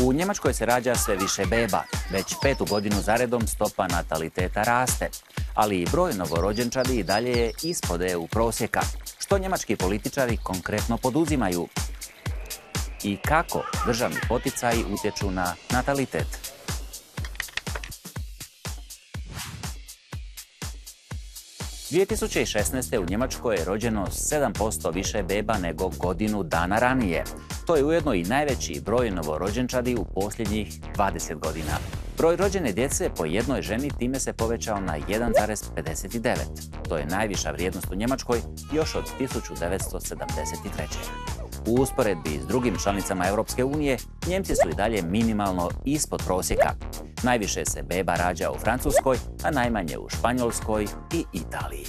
U Njemačkoj se rađa sve više beba. Već petu godinu zaredom stopa nataliteta raste. Ali i broj novorođenčadi i dalje je ispod EU prosjeka. Što njemački političari konkretno poduzimaju? I kako državni poticaji utječu na natalitet? 2016. u Njemačkoj je rođeno 7% više beba nego godinu dana ranije. To je ujedno i najveći broj novorođenčadi u posljednjih 20 godina. Broj rođene djece po jednoj ženi time se povećao na 1,59. To je najviša vrijednost u Njemačkoj još od 1973. U usporedbi s drugim članicama Europske unije, Njemci su i dalje minimalno ispod prosjeka. Najviše se beba rađa u Francuskoj, a najmanje u Španjolskoj i Italiji.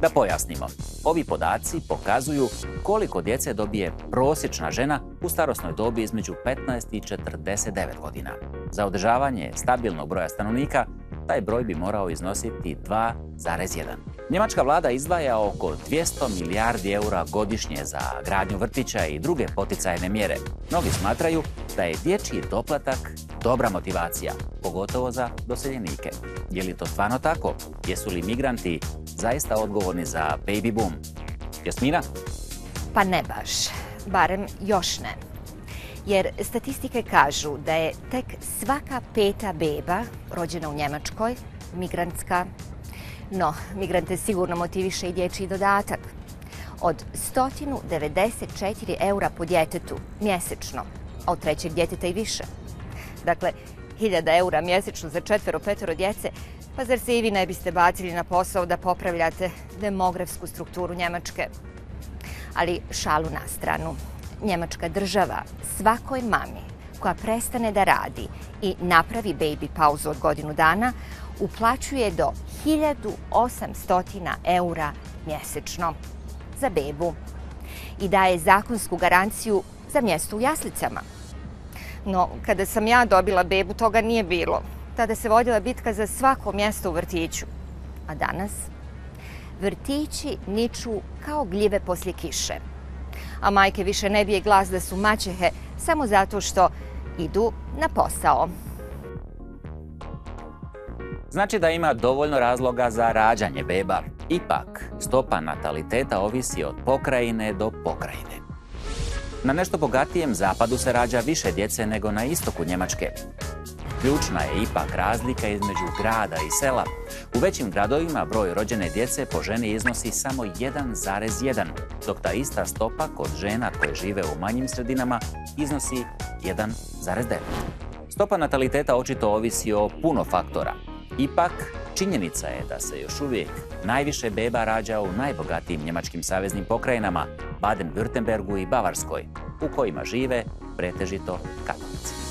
Da pojasnimo, ovi podaci pokazuju koliko djece dobije prosječna žena u starosnoj dobi između 15 i 49 godina. Za održavanje stabilnog broja stanovnika taj broj bi morao iznositi 2,1. Njemačka vlada izdvaja oko 200 milijardi eura godišnje za gradnju vrtića i druge poticajne mjere. Mnogi smatraju da je dječji doplatak dobra motivacija, pogotovo za doseljenike. Je li to stvarno tako? Jesu li migranti zaista odgovorni za baby boom? Jasmina? Pa ne baš, barem još ne. Jer statistike kažu da je tek svaka peta beba rođena u Njemačkoj migrantska no, migrante sigurno motiviše i dječji dodatak. Od 194 eura po djetetu mjesečno, a od trećeg djeteta i više. Dakle, 1000 eura mjesečno za četvero, petero djece, pa zar se i vi ne biste bacili na posao da popravljate demografsku strukturu Njemačke? Ali šalu na stranu. Njemačka država svakoj mami koja prestane da radi i napravi baby pauzu od godinu dana, uplaćuje do 1800 eura mjesečno za bebu i daje zakonsku garanciju za mjesto u jaslicama. No, kada sam ja dobila bebu, toga nije bilo. Tada se vodila bitka za svako mjesto u vrtiću. A danas? Vrtići niču kao gljive poslije kiše. A majke više ne bije glas da su maćehe samo zato što idu na posao. Znači da ima dovoljno razloga za rađanje beba. Ipak, stopa nataliteta ovisi od pokrajine do pokrajine. Na nešto bogatijem zapadu se rađa više djece nego na istoku Njemačke. Ključna je ipak razlika između grada i sela. U većim gradovima broj rođene djece po ženi iznosi samo 1,1, dok ta ista stopa kod žena koje žive u manjim sredinama iznosi 1,9. Stopa nataliteta očito ovisi o puno faktora, Ipak, činjenica je da se još uvijek najviše beba rađa u najbogatijim njemačkim saveznim pokrajinama, Baden-Württembergu i Bavarskoj, u kojima žive pretežito katolici.